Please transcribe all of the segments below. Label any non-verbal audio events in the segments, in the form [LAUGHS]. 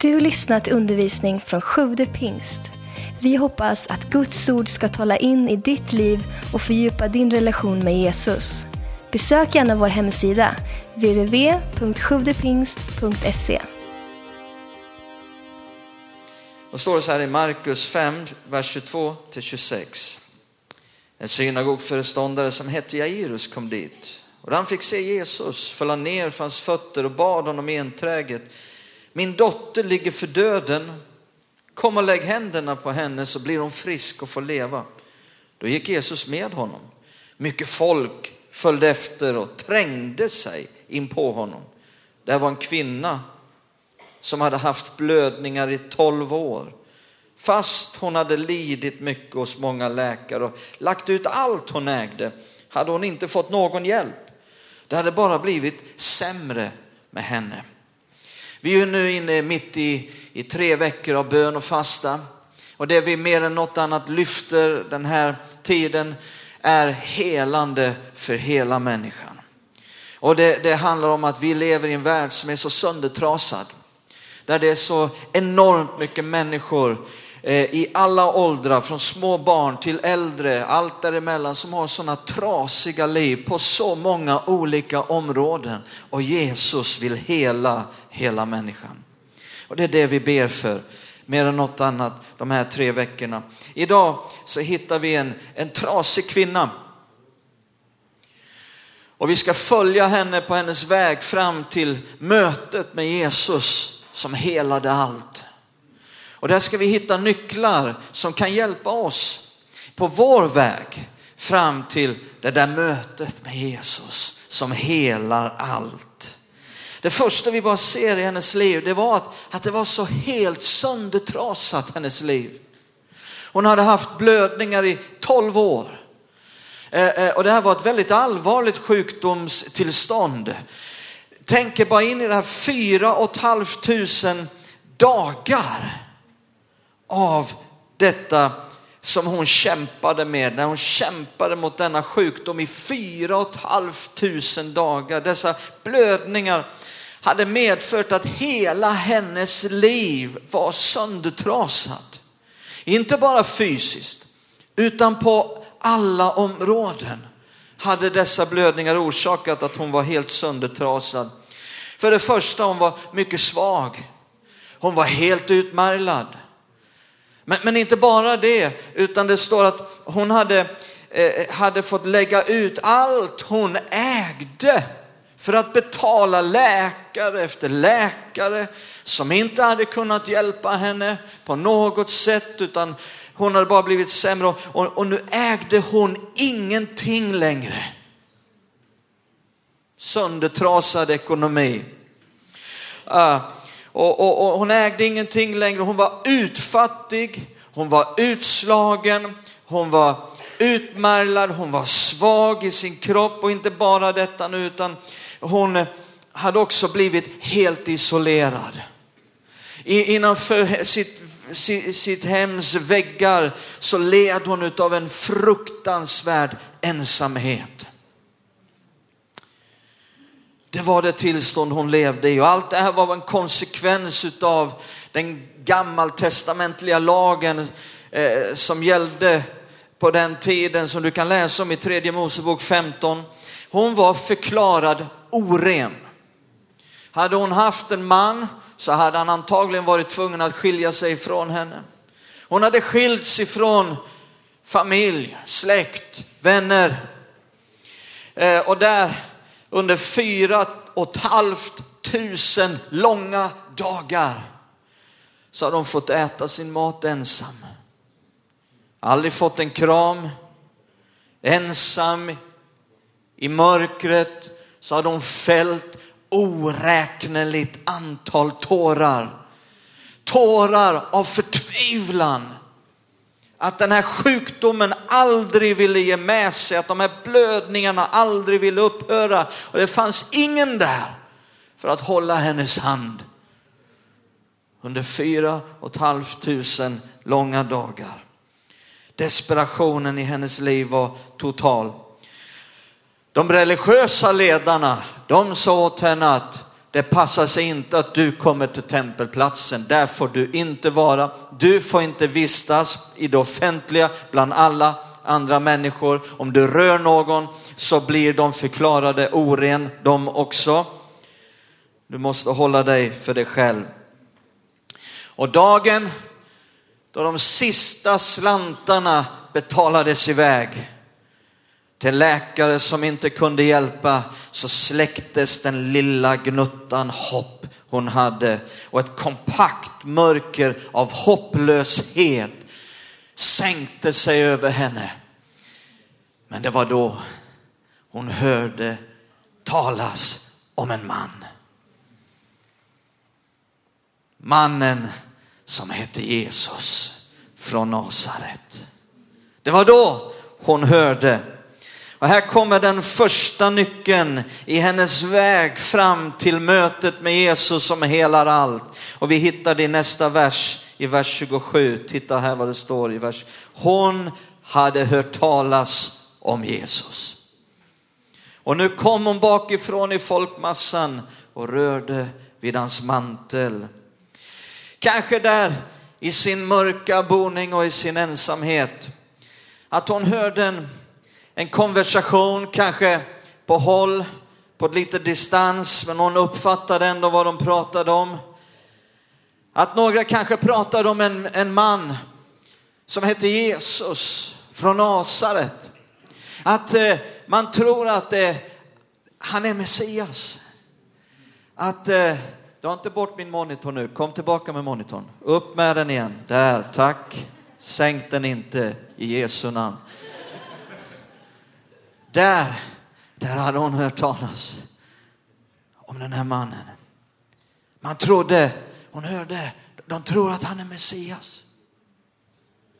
Du lyssnat till undervisning från Sjude pingst. Vi hoppas att Guds ord ska tala in i ditt liv och fördjupa din relation med Jesus. Besök gärna vår hemsida, www.sjuvdepingst.se. Då står det så här i Markus 5, vers 22-26. En synagogföreståndare som hette Jairus kom dit. Och han fick se Jesus föll han ner för hans fötter och bad honom enträget. Min dotter ligger för döden. Kom och lägg händerna på henne så blir hon frisk och får leva. Då gick Jesus med honom. Mycket folk följde efter och trängde sig in på honom. Det var en kvinna som hade haft blödningar i tolv år. Fast hon hade lidit mycket hos många läkare och lagt ut allt hon ägde hade hon inte fått någon hjälp. Det hade bara blivit sämre med henne. Vi är nu inne mitt i, i tre veckor av bön och fasta. Och det vi mer än något annat lyfter den här tiden är helande för hela människan. Och det, det handlar om att vi lever i en värld som är så söndertrasad. Där det är så enormt mycket människor Eh, i alla åldrar, från små barn till äldre, allt däremellan, som har sådana trasiga liv på så många olika områden. Och Jesus vill hela, hela människan. Och det är det vi ber för, mer än något annat, de här tre veckorna. Idag så hittar vi en, en trasig kvinna. Och vi ska följa henne på hennes väg fram till mötet med Jesus som helade allt. Och där ska vi hitta nycklar som kan hjälpa oss på vår väg fram till det där mötet med Jesus som helar allt. Det första vi bara ser i hennes liv, det var att, att det var så helt söndertrasat, hennes liv. Hon hade haft blödningar i 12 år. Eh, eh, och det här var ett väldigt allvarligt sjukdomstillstånd. Tänk er bara in i det här fyra och ett halvt tusen dagar av detta som hon kämpade med, när hon kämpade mot denna sjukdom i fyra och ett halvt tusen dagar. Dessa blödningar hade medfört att hela hennes liv var söndertrasat. Inte bara fysiskt, utan på alla områden hade dessa blödningar orsakat att hon var helt söndertrasad. För det första, hon var mycket svag. Hon var helt utmärglad. Men, men inte bara det, utan det står att hon hade, eh, hade fått lägga ut allt hon ägde för att betala läkare efter läkare som inte hade kunnat hjälpa henne på något sätt utan hon hade bara blivit sämre och, och, nu ägde hon ingenting längre. Söndertrasad ekonomi. Uh, och, och, och hon ägde ingenting längre, hon var utfattig, hon var utslagen, hon var utmärglad, hon var svag i sin kropp och inte bara detta nu utan hon hade också blivit helt isolerad. Innanför sitt, sitt hems väggar så led hon av en fruktansvärd ensamhet. Det var det tillstånd hon levde i och allt det här var en konsekvens av den gammaltestamentliga lagen eh, som gällde på den tiden som du kan läsa om i tredje Mosebok 15. Hon var förklarad oren. Hade hon haft en man så hade han antagligen varit tvungen att skilja sig ifrån henne. Hon hade skilts ifrån familj, släkt, vänner. Eh, och där under fyra och ett halvt tusen långa dagar så har de fått äta sin mat ensam. Aldrig fått en kram, ensam i mörkret så har de fällt oräkneligt antal tårar. Tårar av förtvivlan. Att den här sjukdomen aldrig ville ge med sig, att de här blödningarna aldrig ville upphöra. Och det fanns ingen där för att hålla hennes hand. Under fyra och ett halvt tusen långa dagar. Desperationen i hennes liv var total. De religiösa ledarna, de sa åt henne att det passar sig inte att du kommer till tempelplatsen. Där får du inte vara. Du får inte vistas i det offentliga bland alla andra människor. Om du rör någon så blir de förklarade oren de också. Du måste hålla dig för dig själv. Och dagen då de sista slantarna betalades iväg till läkare som inte kunde hjälpa så släcktes den lilla gnuttan hopp hon hade och ett kompakt mörker av hopplöshet sänkte sig över henne. Men det var då hon hörde talas om en man. Mannen som hette Jesus från Nasaret. Det var då hon hörde. Och här kommer den första nyckeln i hennes väg fram till mötet med Jesus som helar allt. Och vi hittar det i nästa vers, i vers 27. Titta här vad det står i vers. Hon hade hört talas om Jesus. Och nu kom hon bakifrån i folkmassan och rörde vid hans mantel. Kanske där i sin mörka boning och i sin ensamhet. Att hon hörde en, en konversation, kanske på håll, på lite distans, men någon uppfattade ändå vad de pratade om. Att några kanske pratade om en, en man som hette Jesus från Nasaret. Att eh, man tror att eh, han är Messias. Att eh, Dra inte bort min monitor nu. Kom tillbaka med monitorn. Upp med den igen. Där, tack. Sänk den inte i Jesu namn. Där, där hade hon hört talas om den här mannen. Man trodde, hon hörde, de tror att han är Messias.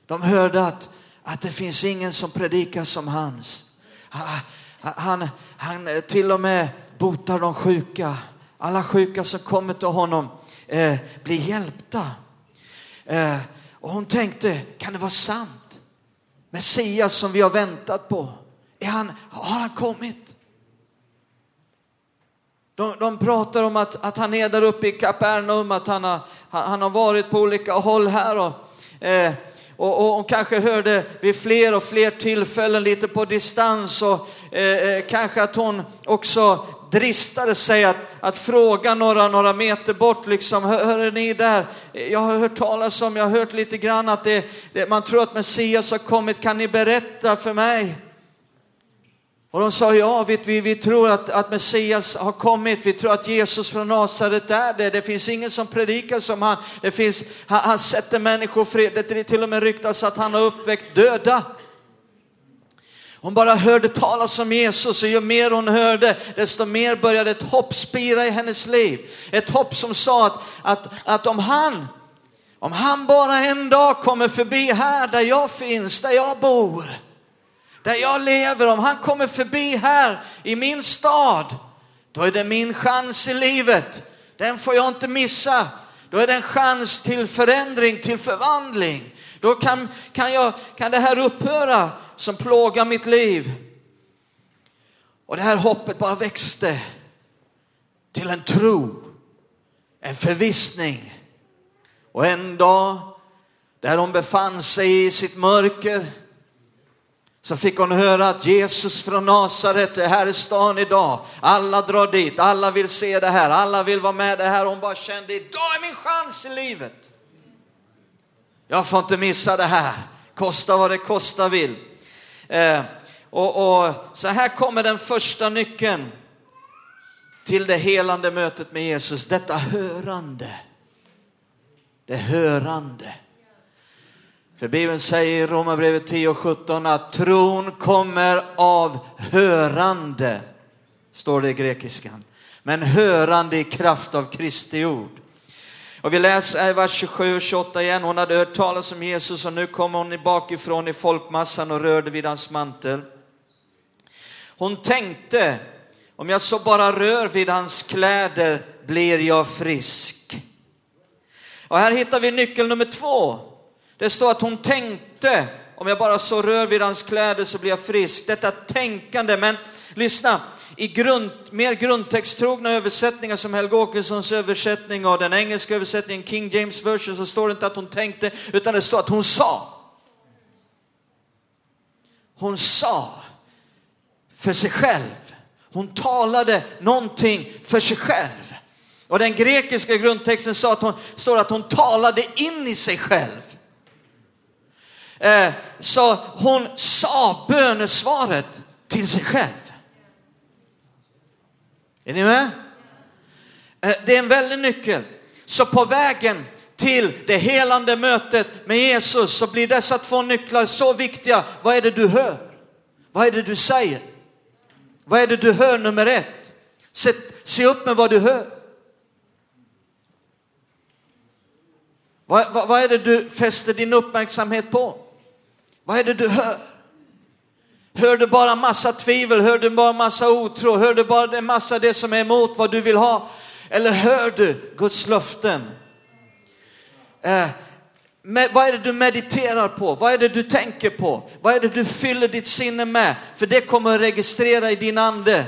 De hörde att, att det finns ingen som predikar som hans. Han, han, han till och med botar de sjuka. Alla sjuka som kommer till honom eh, blir hjälpta. Eh, och hon tänkte, kan det vara sant? Messias som vi har väntat på, är han, har han kommit? De, de pratar om att, att han är där uppe i Kapernaum, att han har, han har varit på olika håll här. Och, eh, och, och hon kanske hörde vid fler och fler tillfällen lite på distans och eh, eh kanske att hon också dristade sig att, att fråga några, några meter bort, liksom, hör, hör ni där? Jag har hört talas om, jag har hört lite grann att det, det, man tror att Messias har kommit, kan ni berätta för mig? Och de sa ja, vet vi, vi tror att, att Messias har kommit, vi tror att Jesus från Nasaret är det. Det finns ingen som predikar som han. Det finns, han, han sätter människor fri, det till och med ryktas att han har uppväckt döda. Hon bara hörde talas om Jesus och ju mer hon hörde, desto mer började ett hopp spira i hennes liv. Ett hopp som sa att, att, att om han, om han bara en dag kommer förbi här där jag finns, där jag bor, där jag lever, om han kommer förbi här i min stad, då är det min chans i livet. Den får jag inte missa. Då är det en chans till förändring, till förvandling. Då kan, kan, jag, kan det här upphöra som plågar mitt liv. Och det här hoppet bara växte till en tro, en förvissning. Och en dag, där hon befann sig i sitt mörker, så fick hon höra att Jesus från Nasaret är här i stan idag. Alla drar dit, alla vill se det här, alla vill vara med det här. Hon bara kände, idag är min chans i livet. Jag får inte missa det här, kosta vad det kosta vill. Eh, och, och, så här kommer den första nyckeln till det helande mötet med Jesus, detta hörande. Det hörande. För Bibeln säger i Romarbrevet 10 och 17 att tron kommer av hörande, står det i grekiskan. Men hörande i kraft av Kristi ord. Och vi läser i vers 27 och 28 igen. Hon hade hört talas om Jesus och nu kom hon bakifrån i folkmassan och rörde vid hans mantel. Hon tänkte, om jag så bara rör vid hans kläder blir jag frisk. Och här hittar vi nyckel nummer två. Det står att hon tänkte om jag bara så rör vid hans kläder så blir jag frisk. Detta tänkande, men lyssna, i grund, mer grundtexttrogna översättningar som Helge Åkessons översättning och den engelska översättningen, King James version, så står det inte att hon tänkte, utan det står att hon sa. Hon sa för sig själv. Hon talade någonting för sig själv. Och den grekiska grundtexten sa att hon, står att hon talade in i sig själv. Eh, så hon sa bönesvaret till sig själv. Är ni med? Eh, det är en väldig nyckel. Så på vägen till det helande mötet med Jesus så blir dessa två nycklar så viktiga. Vad är det du hör? Vad är det du säger? Vad är det du hör nummer ett? Se, se upp med vad du hör. Vad, vad, vad, är det du fäster din uppmärksamhet på? Vad är det du hör? Hör du bara massa tvivel? Hör du bara massa otro? Hör du bara en massa det som är emot vad du vill ha? Eller hör du Guds löften? Eh, med, vad är det du mediterar på? Vad är det du tänker på? Vad är det du fyller ditt sinne med? För det kommer att registrera i din ande.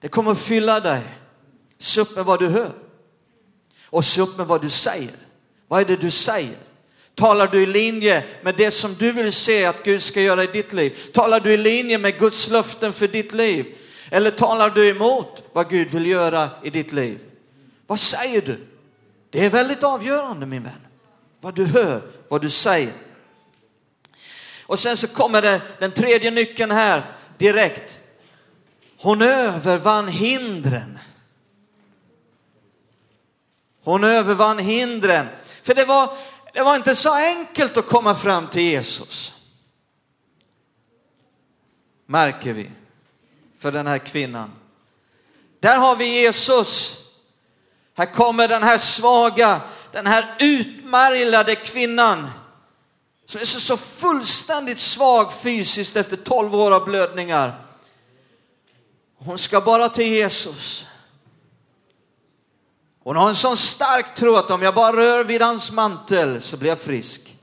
Det kommer att fylla dig. Se upp med vad du hör. Och se upp med vad du säger. Vad är det du säger? Talar du i linje med det som du vill se att Gud ska göra i ditt liv? Talar du i linje med Guds löften för ditt liv? Eller talar du emot vad Gud vill göra i ditt liv? Vad säger du? Det är väldigt avgörande min vän. Vad du hör, vad du säger. Och sen så kommer det den tredje nyckeln här direkt. Hon övervann hindren. Hon övervann hindren. För det var, det var inte så enkelt att komma fram till Jesus. Märker vi. För den här kvinnan. Där har vi Jesus. Här kommer den här svaga, den här utmärglade kvinnan som är så, fullständigt svag fysiskt efter 12 år av blödningar. Hon ska bara till Jesus. Hon har en sån stark tro att om jag bara rör vid hans mantel så blir jag frisk.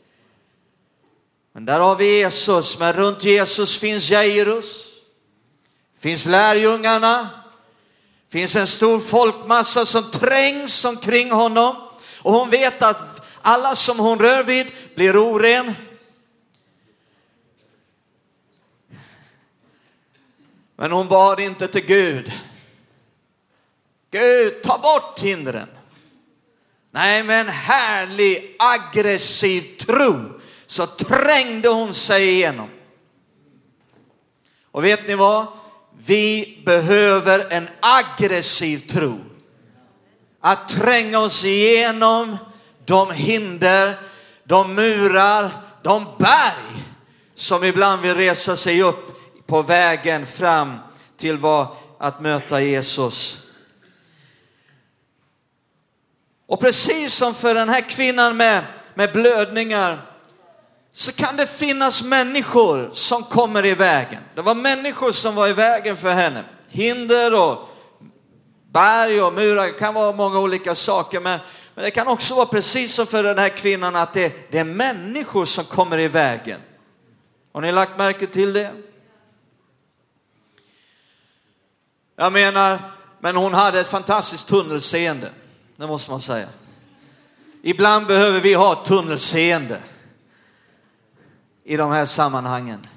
Men där har vi Jesus, men runt Jesus finns Jairus, finns lärjungarna, finns en stor folkmassa som trängs omkring honom. Och hon vet att alla som hon rör vid blir oren. Men hon bad inte till Gud. Gud, ta bort hindren. Nej, med en härlig aggressiv tro så trängde hon sig igenom. Och vet ni vad? Vi behöver en aggressiv tro. Att tränga oss igenom de hinder, de murar, de berg som ibland vill resa sig upp på vägen fram till vad, att möta Jesus. Och precis som för den här kvinnan med, med blödningar så kan det finnas människor som kommer i vägen. Det var människor som var i vägen för henne. Hinder och berg och murar, det kan vara många olika saker. Men, men det kan också vara precis som för den här kvinnan att det, det är människor som kommer i vägen. Har ni lagt märke till det? Jag menar, men hon hade ett fantastiskt tunnelseende det måste man säga. Ibland behöver vi ha tunnelseende i de här sammanhangen.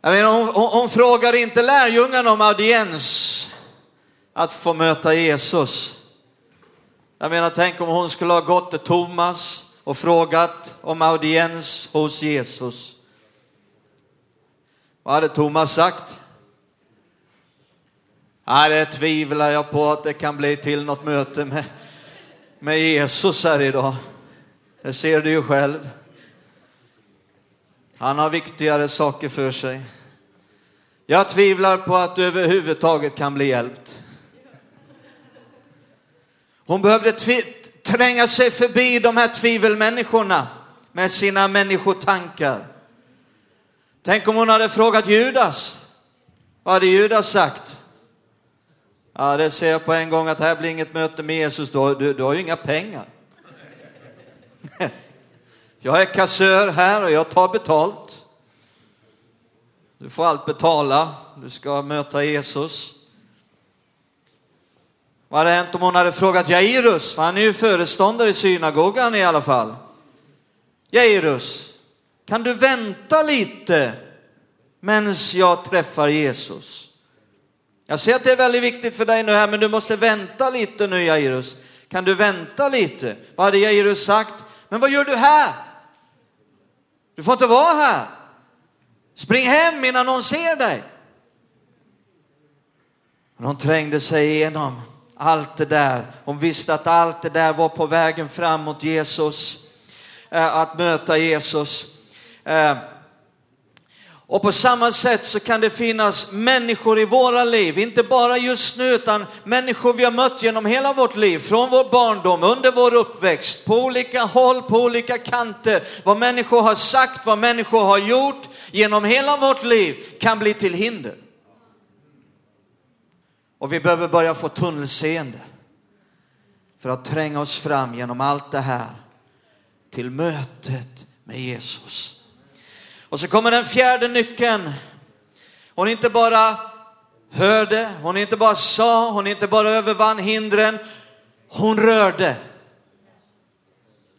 Jag menar, hon, hon, hon frågar inte lärjungarna om audiens att få möta Jesus. Jag menar, tänk om hon skulle ha gått till Thomas och frågat om audiens hos Jesus. Vad hade Thomas sagt? Nej, det tvivlar jag på att det kan bli till något möte med, med Jesus här idag. Det ser du ju själv. Han har viktigare saker för sig. Jag tvivlar på att du överhuvudtaget kan bli hjälpt. Hon behövde tränga sig förbi de här tvivelmänniskorna med sina människotankar. Tänk om hon hade frågat Judas. Vad hade Judas sagt? Ja, det ser jag på en gång att här blir inget möte med Jesus, du, du, du har ju inga pengar. [LAUGHS] Jag är kassör här och jag tar betalt. Du får allt betala. Du ska möta Jesus. Vad hade hänt om hon hade frågat Jairus? För han är ju föreståndare i synagogan i alla fall. Jairus, kan du vänta lite medan jag träffar Jesus? Jag ser att det är väldigt viktigt för dig nu här, men du måste vänta lite nu Jairus. Kan du vänta lite? Vad hade Jairus sagt? Men vad gör du här? Du får inte vara här. Spring hem innan någon ser dig. Hon trängde sig igenom allt det där. Hon visste att allt det där var på vägen fram mot Jesus, eh, att möta Jesus. Eh, och på samma sätt så kan det finnas människor i våra liv, inte bara just nu, utan människor vi har mött genom hela vårt liv, från vår barndom, under vår uppväxt, på olika håll, på olika kanter. Vad människor har sagt, vad människor har gjort genom hela vårt liv kan bli till hinder. Och vi behöver börja få tunnelseende för att tränga oss fram genom allt det här till mötet med Jesus. Och så kommer den fjärde nyckeln. Hon inte bara hörde, hon inte bara sa, hon inte bara övervann hindren, hon rörde.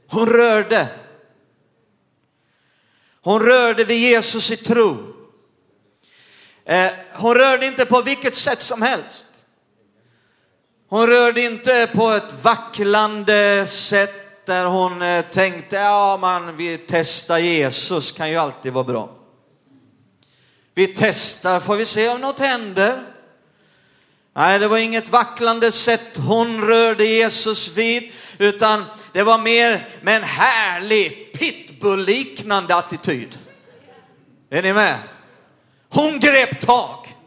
Hon rörde. Hon rörde vid Jesus i tro. Eh, hon rörde inte på vilket sätt som helst. Hon rörde inte på ett vacklande sätt där hon eh, tänkte, ja man, vi testar Jesus, kan ju alltid vara bra. Vi testar, får vi se om något händer. Nej, det var inget vacklande sätt hon rörde Jesus vid, utan det var mer med en härlig pitbull-liknande attityd. Är ni med? Hon grep tag.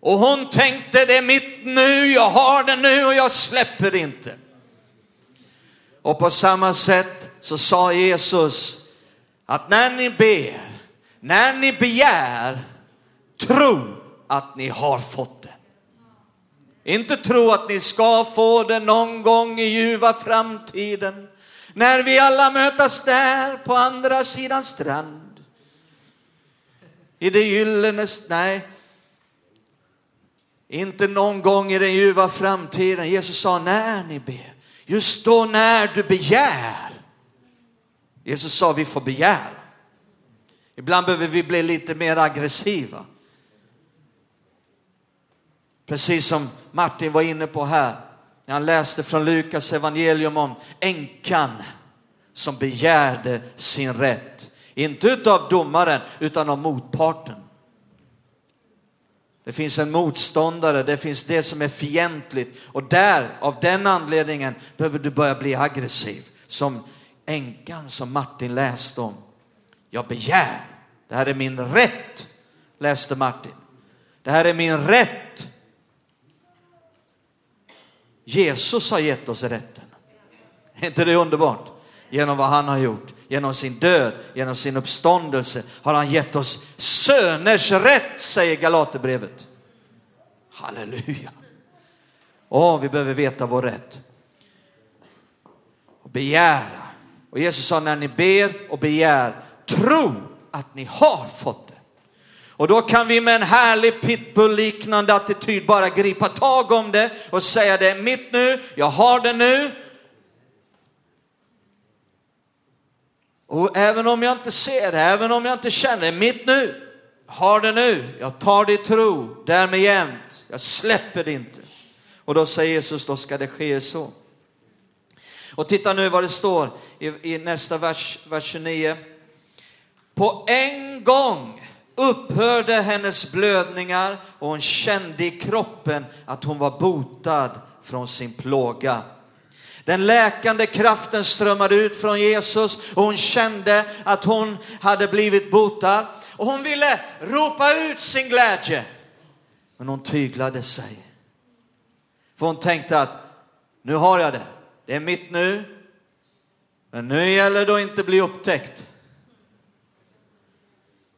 Och hon tänkte det är mitt nu, jag har det nu och jag släpper det inte. Och på samma sätt så sa Jesus att när ni ber, när ni begär, tro att ni har fått det. Inte tro att ni ska få det någon gång i ljuva framtiden. När vi alla mötas där på andra sidan strand. I det gyllene, nej, inte någon gång i den ljuva framtiden. Jesus sa när ni ber. Just då när du begär. Jesus sa vi får begära. Ibland behöver vi bli lite mer aggressiva. Precis som Martin var inne på här. När han läste från Lukas evangelium om änkan som begärde sin rätt. Inte utav domaren utan av motparten. Det finns en motståndare, det finns det som är fientligt och där, av den anledningen, behöver du börja bli aggressiv. Som änkan som Martin läste om. Jag begär, det här är min rätt, läste Martin. Det här är min rätt. Jesus har gett oss rätten. Är inte det underbart? Genom vad han har gjort, genom sin död, genom sin uppståndelse har han gett oss söners rätt, säger Galaterbrevet. Halleluja. Åh, vi behöver veta vår rätt. Och begära. Och Jesus sa när ni ber och begär, tro att ni har fått det. Och då kan vi med en härlig pitbull-liknande attityd bara gripa tag om det och säga det är mitt nu, jag har det nu, Och även om jag inte ser det, även om jag inte känner det, mitt nu, har det nu, jag tar det i tro, därmed jämt, jag släpper det inte. Och då säger Jesus, då ska det ske så. Och titta nu vad det står i, i nästa vers, vers 29. På en gång upphörde hennes blödningar och hon kände i kroppen att hon var botad från sin plåga. Den läkande kraften strömmade ut från Jesus och hon kände att hon hade blivit botad. Och hon ville ropa ut sin glädje. Men hon tyglade sig. För hon tänkte att nu har jag det. Det är mitt nu. Men nu gäller det att inte bli upptäckt.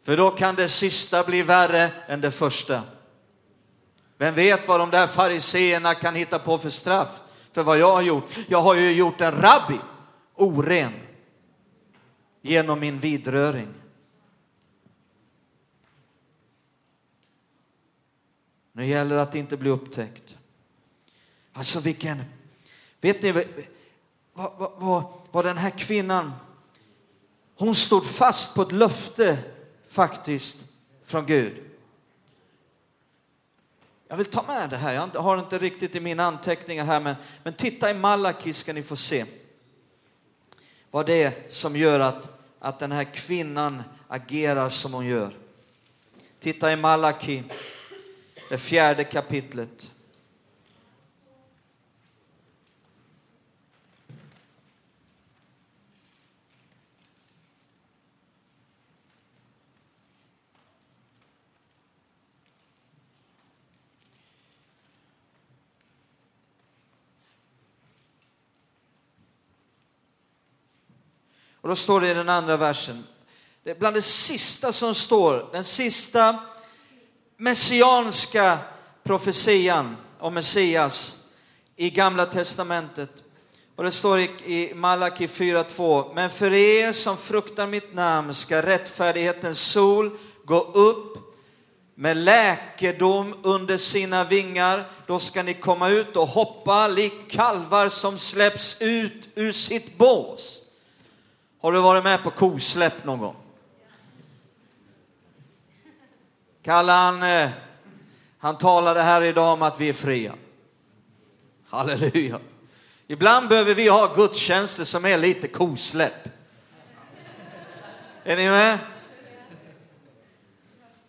För då kan det sista bli värre än det första. Vem vet vad de där fariseerna kan hitta på för straff? För vad jag har gjort. Jag har ju gjort en rabbi oren. genom min vidröring. Nu gäller det att inte bli upptäckt. Alltså vilken, vet ni vad, vad, vad, vad den här kvinnan, hon stod fast på ett löfte faktiskt från Gud. Jag vill ta med det här, jag har inte riktigt i mina anteckningar här, men, men titta i Malaki ska ni få se vad det är som gör att, att den här kvinnan agerar som hon gör. Titta i Malaki, det fjärde kapitlet. Och då står det i den andra versen, det är bland det sista som står, den sista messianska profetian om Messias i Gamla Testamentet. Och det står i Malaki 4.2, men för er som fruktar mitt namn ska rättfärdighetens sol gå upp med läkedom under sina vingar. Då ska ni komma ut och hoppa likt kalvar som släpps ut ur sitt bås. Har du varit med på kosläpp någon gång? Kalle han, eh, han talade här idag om att vi är fria. Halleluja. Ibland behöver vi ha gudstjänster som är lite kosläpp. Är ni med?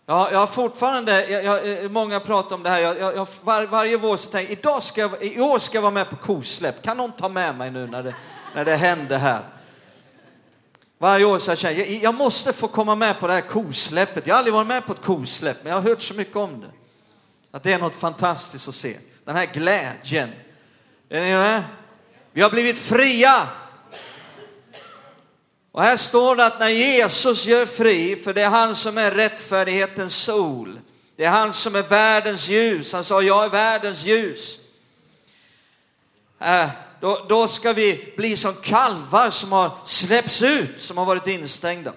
Ja, jag har fortfarande, jag, jag, eh, många pratar om det här, jag, jag, var, varje vår så tänker jag, idag ska jag, i år ska jag vara med på kosläpp. Kan någon ta med mig nu när det, när det händer här? Varje år så jag känner jag, jag måste få komma med på det här kosläppet. Jag har aldrig varit med på ett kosläpp, men jag har hört så mycket om det. Att det är något fantastiskt att se. Den här glädjen. Är ni med? Vi har blivit fria. Och här står det att när Jesus gör fri, för det är han som är rättfärdighetens sol. Det är han som är världens ljus. Han sa, jag är världens ljus. Äh, då, då ska vi bli som kalvar som har släppts ut, som har varit instängda.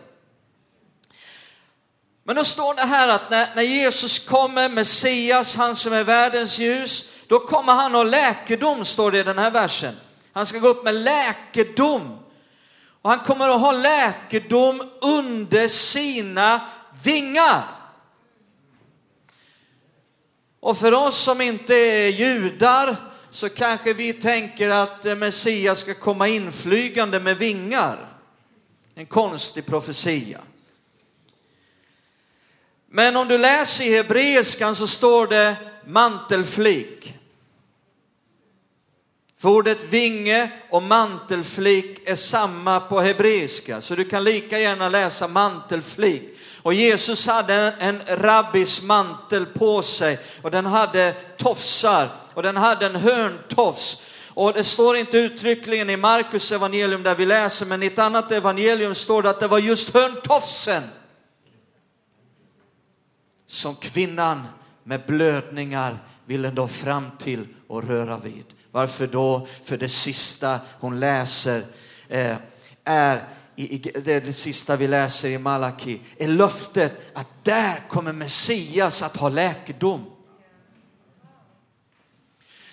Men då står det här att när, när Jesus kommer, Messias, han som är världens ljus, då kommer han ha läkedom, står det i den här versen. Han ska gå upp med läkedom. Och han kommer att ha läkedom under sina vingar. Och för oss som inte är judar, så kanske vi tänker att eh, Messias ska komma inflygande med vingar. En konstig profetia. Men om du läser i hebreiskan så står det mantelflik. För ordet vinge och mantelflik är samma på hebreiska, så du kan lika gärna läsa mantelflik. Och Jesus hade en rabbis mantel på sig och den hade tofsar och den hade en hörntofs. Och det står inte uttryckligen i Markus evangelium där vi läser, men i ett annat evangelium står det att det var just hörntofsen som kvinnan med blödningar ville nå fram till och röra vid. Varför då? För det sista hon läser eh, är i, i, det, är det sista vi läser i Malaki, är löftet att där kommer Messias att ha läkedom.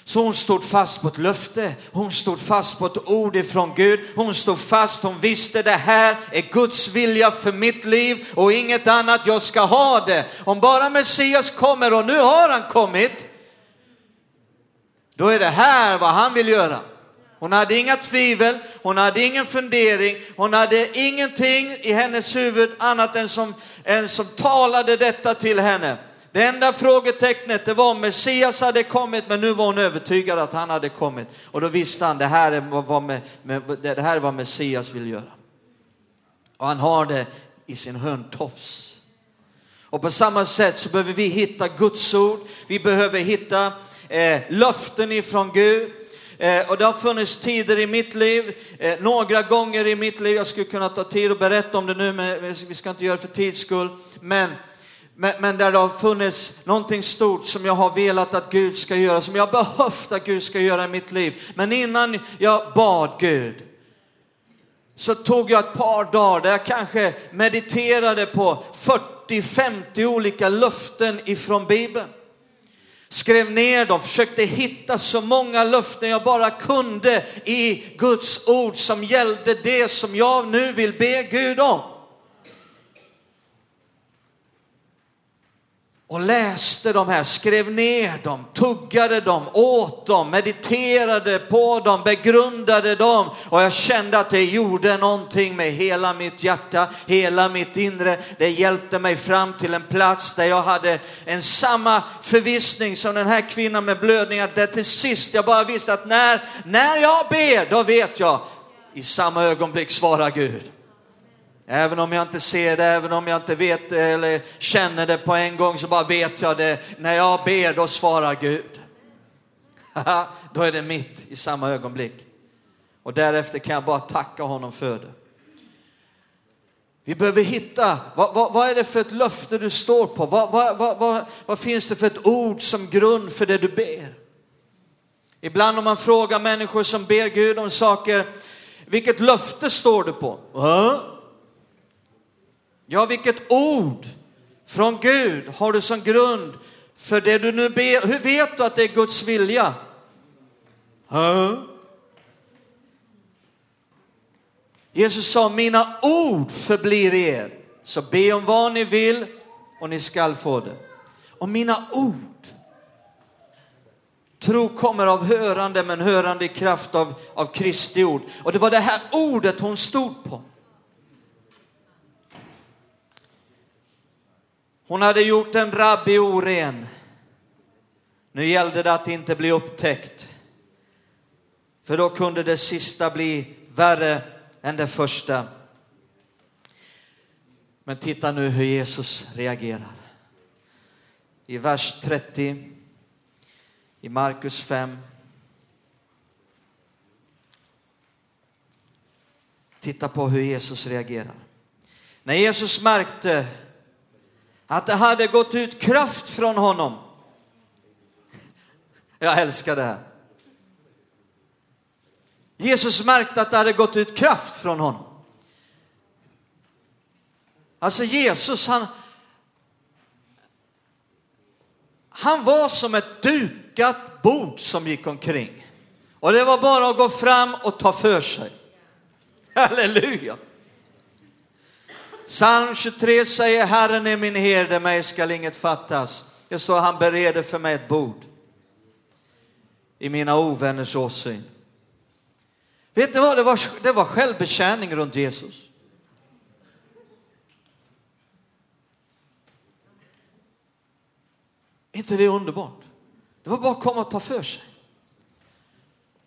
Så hon stod fast på ett löfte, hon stod fast på ett ord ifrån Gud, hon stod fast, hon visste det här är Guds vilja för mitt liv och inget annat, jag ska ha det. Om bara Messias kommer och nu har han kommit, då är det här vad han vill göra. Hon hade inga tvivel, hon hade ingen fundering, hon hade ingenting i hennes huvud annat än som, än som talade detta till henne. Det enda frågetecknet det var om Messias hade kommit, men nu var hon övertygad att han hade kommit. Och då visste han, det här är vad, med, med, det här är vad Messias vill göra. Och han har det i sin hörntofs. Och på samma sätt så behöver vi hitta Guds ord, vi behöver hitta eh, löften ifrån Gud. Eh, och det har funnits tider i mitt liv, eh, några gånger i mitt liv, jag skulle kunna ta tid och berätta om det nu, men vi ska inte göra det för tids skull. Men, men, men, där det har funnits någonting stort som jag har velat att Gud ska göra, som jag [LAUGHS] behövt att Gud ska göra i mitt liv. Men innan jag bad Gud, så tog jag ett par dagar där jag kanske mediterade på 40-50 olika löften ifrån Bibeln. Skrev ner dem, försökte hitta så många löften jag bara kunde i Guds ord som gällde det som jag nu vill be Gud om. Och läste de här, skrev ner dem, tuggade dem, åt dem, mediterade på dem, begrundade dem och jag kände att det gjorde någonting med hela mitt hjärta, hela mitt inre. Det hjälpte mig fram till en plats där jag hade en samma förvissning som den här kvinnan med blödningar, där till sist jag bara visste att när, när jag ber, då vet jag, i samma ögonblick svarar Gud. Även om jag inte ser det, även om jag inte vet det eller känner det på en gång så bara vet jag det. När jag ber då svarar Gud. då är det mitt i samma ögonblick. Och därefter kan jag bara tacka honom för det. Vi behöver hitta, vad, vad, vad, är det för ett löfte du står på? Vad, vad, vad, finns det för ett ord som grund för det du ber? Ibland om man frågar människor som ber Gud om saker, vilket löfte står du på? Ja, vilket ord från Gud har du som grund för det du nu ber? Hur vet du att det är Guds vilja? Huh? Jesus sa, mina ord förblir er. Så be om vad ni vill och ni skall få det. Och mina ord. Tro kommer av hörande, men hörande i kraft av, av Kristi ord. Och det var det här ordet hon stod på. Hon hade gjort en rabbi oren. Nu gällde det att inte bli upptäckt. För då kunde det sista bli värre än det första. Men titta nu hur Jesus reagerar. I vers 30 i Markus 5. Titta på hur Jesus reagerar. När Jesus märkte att det hade gått ut kraft från honom. Jag älskar det här. Jesus märkte att det hade gått ut kraft från honom. Alltså Jesus, han, han var som ett dukat bord som gick omkring. Och det var bara att gå fram och ta för sig. Halleluja! Psalm 23 säger Herren är min herde, mig skall inget fattas. Det står han bereder för mig ett bord i mina ovänners åsyn. Vet ni vad, det var, det var självbetjäning runt Jesus. inte det underbart? Det var bara att komma och ta för sig.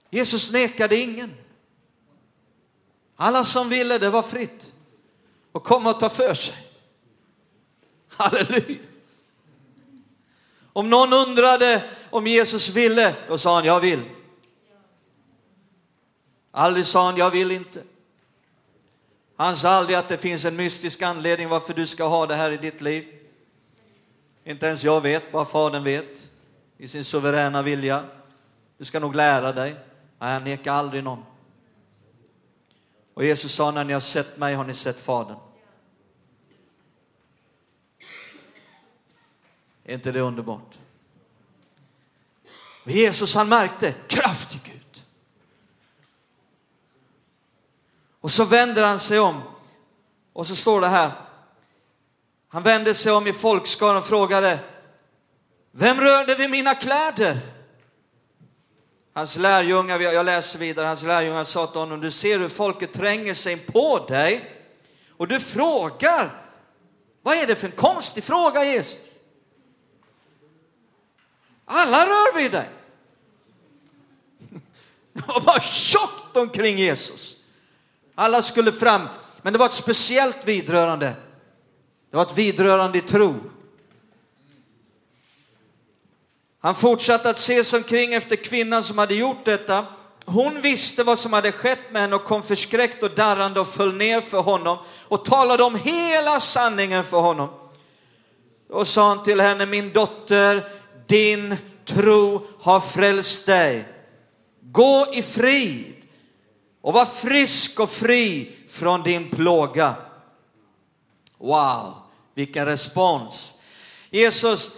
Jesus nekade ingen. Alla som ville, det var fritt och komma och ta för sig. Halleluja. Om någon undrade om Jesus ville, då sa han jag vill. Aldrig sa han jag vill inte. Han sa aldrig att det finns en mystisk anledning varför du ska ha det här i ditt liv. Inte ens jag vet, bara Fadern vet i sin suveräna vilja. Du ska nog lära dig. Nej, han nekar aldrig någon. Och Jesus sa, när ni har sett mig har ni sett Fadern. Är inte det underbart? Och Jesus han märkte kraft i Gud. Och så vänder han sig om och så står det här. Han vände sig om i folkskaran och frågade Vem rörde vid mina kläder? Hans lärjungar, jag läser vidare, hans lärjungar sa till honom, du ser hur folket tränger sig på dig och du frågar, vad är det för en konstig fråga Jesus? Alla rör vid dig. [LAUGHS] Det var bara tjockt omkring Jesus. Alla skulle fram, men det var ett speciellt vidrörande. Det var ett vidrörande i tro. Han fortsatte att se sig omkring efter kvinnan som hade gjort detta. Hon visste vad som hade skett med henne och kom förskräckt och darrande och föll ner för honom och talade om hela sanningen för honom. Och sa han till henne, min dotter, din tro har frälst dig. Gå i frid och var frisk och fri från din plåga. Wow, vilken respons. Jesus,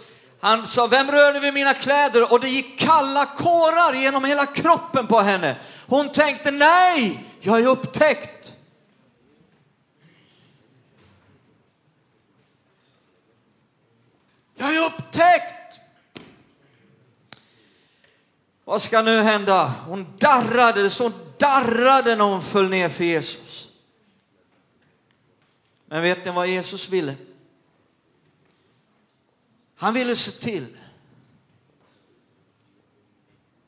han sa, vem rörde vid mina kläder? Och det gick kalla kårar genom hela kroppen på henne. Hon tänkte, nej, jag är upptäckt. Jag är upptäckt. Vad ska nu hända? Hon darrade, så hon darrade när hon föll ner för Jesus. Men vet ni vad Jesus ville? Han ville se till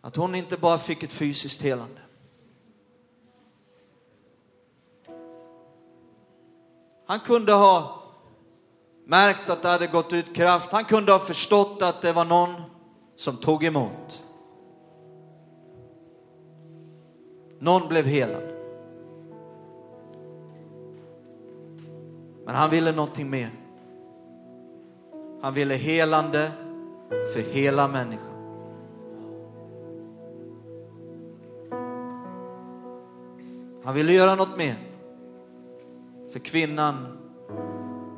att hon inte bara fick ett fysiskt helande. Han kunde ha märkt att det hade gått ut kraft. Han kunde ha förstått att det var någon som tog emot. Någon blev helad. Men han ville någonting mer. Han ville helande för hela människan. Han ville göra något mer för kvinnan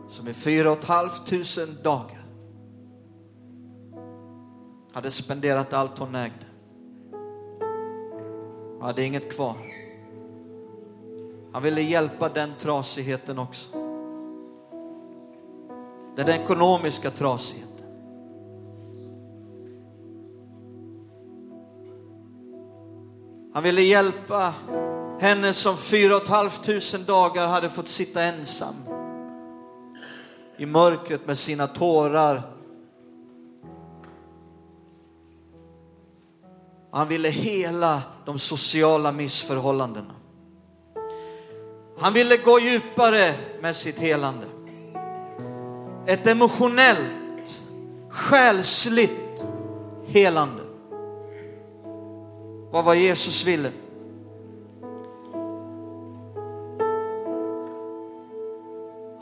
som i fyra och ett halvt tusen dagar hade spenderat allt hon ägde. Hon Hade inget kvar. Han ville hjälpa den trasigheten också. Den ekonomiska trasigheten. Han ville hjälpa henne som fyra och ett halvt tusen dagar hade fått sitta ensam i mörkret med sina tårar. Han ville hela de sociala missförhållandena. Han ville gå djupare med sitt helande. Ett emotionellt, själsligt helande. Vad var Jesus ville?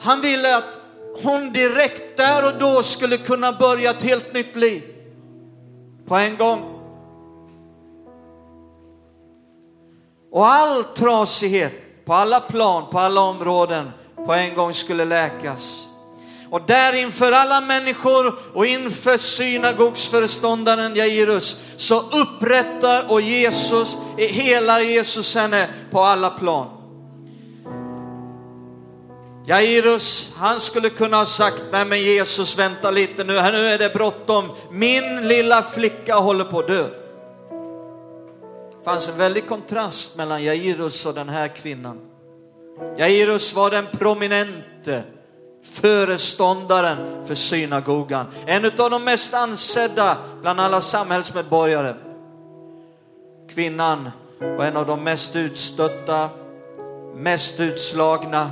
Han ville att hon direkt där och då skulle kunna börja ett helt nytt liv. På en gång. Och all trasighet på alla plan, på alla områden på en gång skulle läkas. Och där inför alla människor och inför synagogsföreståndaren Jairus så upprättar och Jesus, helar Jesus henne på alla plan. Jairus, han skulle kunna ha sagt, nej men Jesus vänta lite nu, nu är det bråttom. Min lilla flicka håller på att dö. Det fanns en väldig kontrast mellan Jairus och den här kvinnan. Jairus var den prominente föreståndaren för synagogan. En av de mest ansedda bland alla samhällsmedborgare. Kvinnan var en av de mest utstötta, mest utslagna.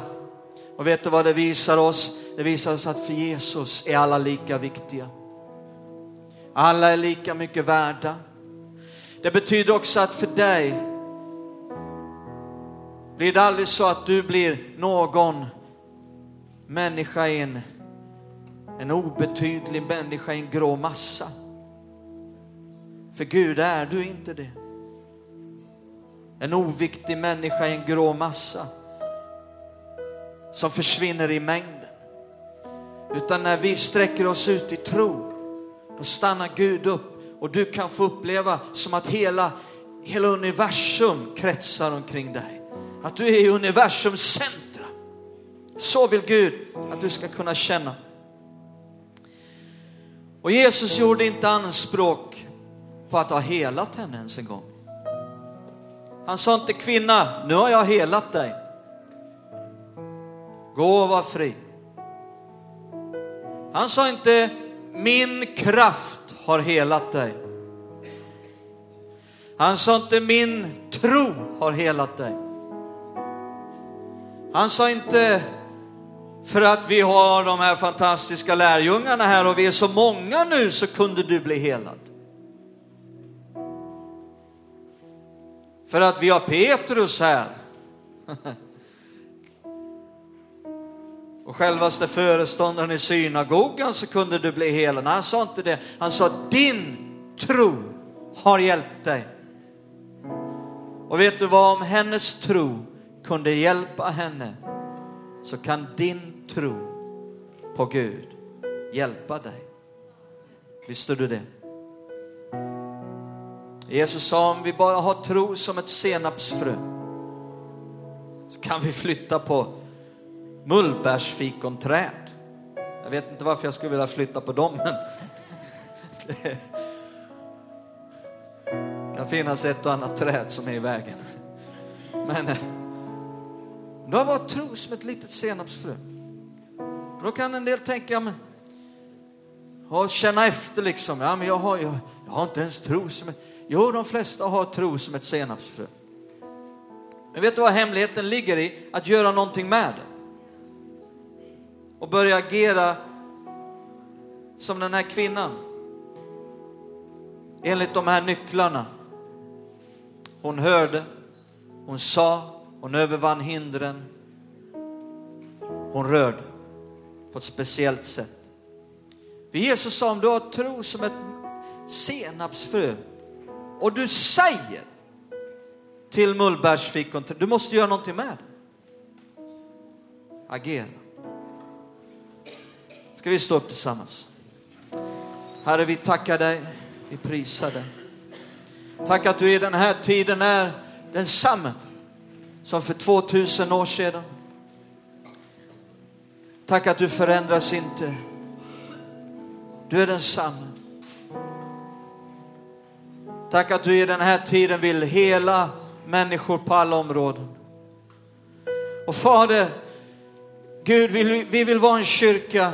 Och vet du vad det visar oss? Det visar oss att för Jesus är alla lika viktiga. Alla är lika mycket värda. Det betyder också att för dig blir det aldrig så att du blir någon människa i en, en obetydlig människa i en grå massa. För Gud är du inte det. En oviktig människa i en grå massa som försvinner i mängden. Utan när vi sträcker oss ut i tro, då stannar Gud upp och du kan få uppleva som att hela, hela universum kretsar omkring dig. Att du är i universums centrum. Så vill Gud att du ska kunna känna. Och Jesus gjorde inte anspråk på att ha helat henne ens en gång. Han sa inte kvinna, nu har jag helat dig. Gå och var fri. Han sa inte min kraft har helat dig. Han sa inte min tro har helat dig. Han sa inte för att vi har de här fantastiska lärjungarna här och vi är så många nu så kunde du bli helad. För att vi har Petrus här. [LAUGHS] Och självaste föreståndaren i synagogan så kunde du bli helad. Han sa inte det. Han sa din tro har hjälpt dig. Och vet du vad, om hennes tro kunde hjälpa henne så kan din tro på Gud hjälpa dig. Visste du det? Jesus sa om vi bara har tro som ett senapsfrö så kan vi flytta på mullbärsfikonträd. Jag vet inte varför jag skulle vilja flytta på dem men det kan finnas ett och annat träd som är i vägen. Men eh, du har bara tro som ett litet senapsfrö. Då kan en del tänka, men, och känna efter liksom, ja men jag har, jag, jag har inte ens tro som ett, jo de flesta har tro som ett senapsfrö. Men vet du vad hemligheten ligger i? Att göra någonting med det. Och börja agera som den här kvinnan. Enligt de här nycklarna. Hon hörde, hon sa, hon övervann hindren. Hon rörde på ett speciellt sätt. För Jesus sa om du har tro som ett senapsfrö och du säger till mullbärsfikon, du måste göra någonting med det. Agera. Ska vi stå upp tillsammans? Herre, vi tackar dig, vi prisar dig. Tack att du i den här tiden är densamme som för 2000 år sedan. Tack att du förändras inte. Du är densamme. Tack att du i den här tiden vill hela människor på alla områden. Och Fader, Gud, vi vill vara en kyrka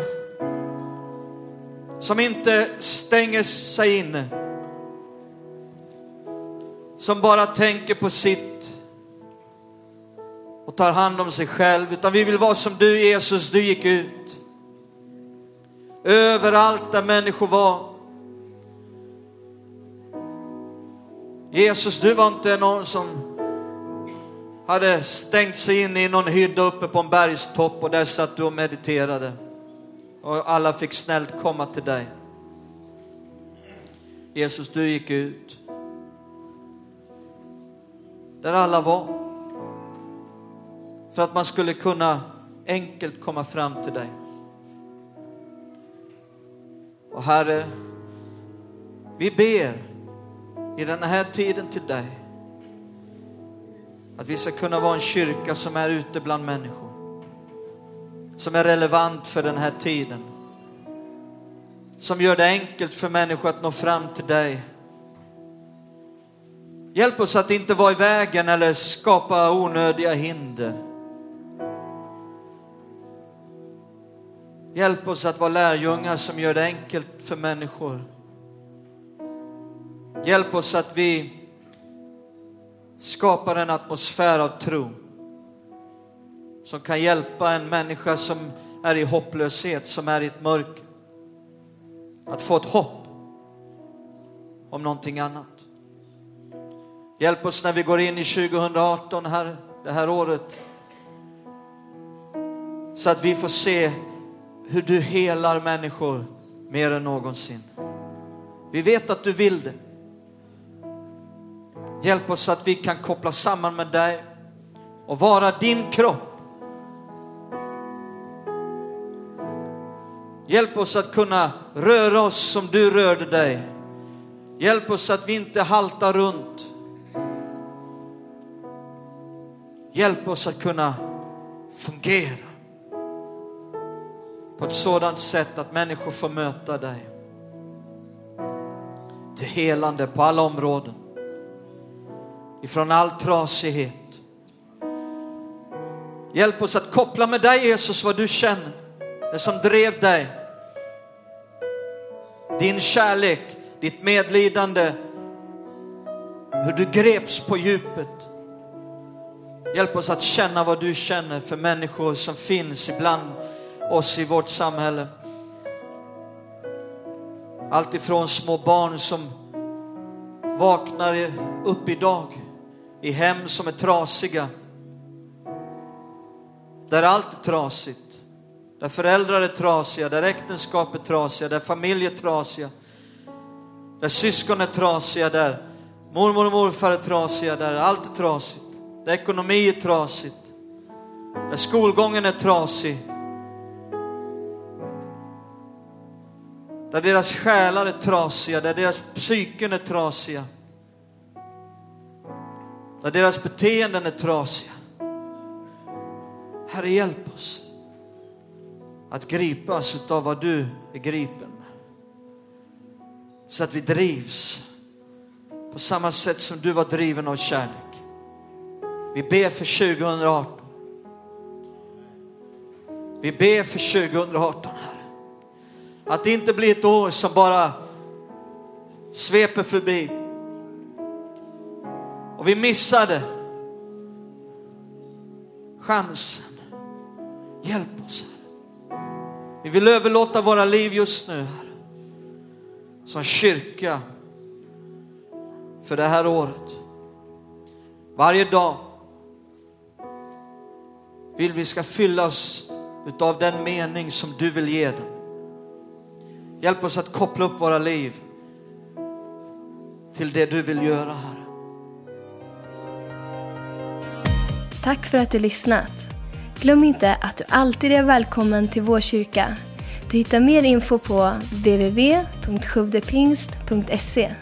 som inte stänger sig inne. Som bara tänker på sitt och tar hand om sig själv. Utan vi vill vara som du Jesus, du gick ut. Överallt där människor var. Jesus, du var inte någon som hade stängt sig in i någon hydda uppe på en bergstopp och där satt du och mediterade. Och alla fick snällt komma till dig. Jesus, du gick ut. Där alla var. För att man skulle kunna enkelt komma fram till dig. Och Herre, vi ber i den här tiden till dig att vi ska kunna vara en kyrka som är ute bland människor. Som är relevant för den här tiden. Som gör det enkelt för människor att nå fram till dig. Hjälp oss att inte vara i vägen eller skapa onödiga hinder. Hjälp oss att vara lärjungar som gör det enkelt för människor. Hjälp oss att vi skapar en atmosfär av tro som kan hjälpa en människa som är i hopplöshet, som är i ett mörker. Att få ett hopp om någonting annat. Hjälp oss när vi går in i 2018, här, det här året, så att vi får se hur du helar människor mer än någonsin. Vi vet att du vill det. Hjälp oss så att vi kan koppla samman med dig och vara din kropp. Hjälp oss att kunna röra oss som du rörde dig. Hjälp oss att vi inte haltar runt. Hjälp oss att kunna fungera på ett sådant sätt att människor får möta dig. Till helande på alla områden. Ifrån all trasighet. Hjälp oss att koppla med dig Jesus vad du känner. Det som drev dig. Din kärlek, ditt medlidande. Hur du greps på djupet. Hjälp oss att känna vad du känner för människor som finns ibland oss i vårt samhälle. Allt ifrån små barn som vaknar upp idag i hem som är trasiga. Där allt är trasigt. Där föräldrar är trasiga, där äktenskap är trasiga, där familjer är trasiga. Där syskon är trasiga, där Mormor och morfar är trasiga, där allt är trasigt. Där ekonomi är trasigt. Där skolgången är trasig. Där deras själar är trasiga, där deras psyken är trasiga. Där deras beteenden är trasiga. Herre, hjälp oss att gripas av vad du är gripen med. Så att vi drivs på samma sätt som du var driven av kärlek. Vi ber för 2018. Vi ber för 2018, Herre. Att det inte blir ett år som bara sveper förbi. Och vi missade chansen. Hjälp oss, Herre. Vi vill överlåta våra liv just nu, Herre. Som kyrka för det här året. Varje dag vill vi ska fyllas utav den mening som du vill ge den. Hjälp oss att koppla upp våra liv till det du vill göra, Herre. Tack för att du lyssnat. Glöm inte att du alltid är välkommen till vår kyrka. Du hittar mer info på www.sjodepingst.se